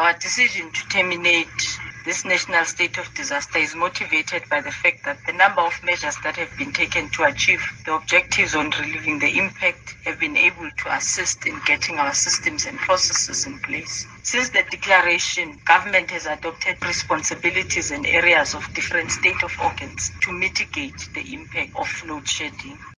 Our decision to terminate this national state of disaster is motivated by the fact that the number of measures that have been taken to achieve the objectives on relieving the impact have been able to assist in getting our systems and processes in place. Since the declaration, government has adopted responsibilities in areas of different state of organs to mitigate the impact of load shedding.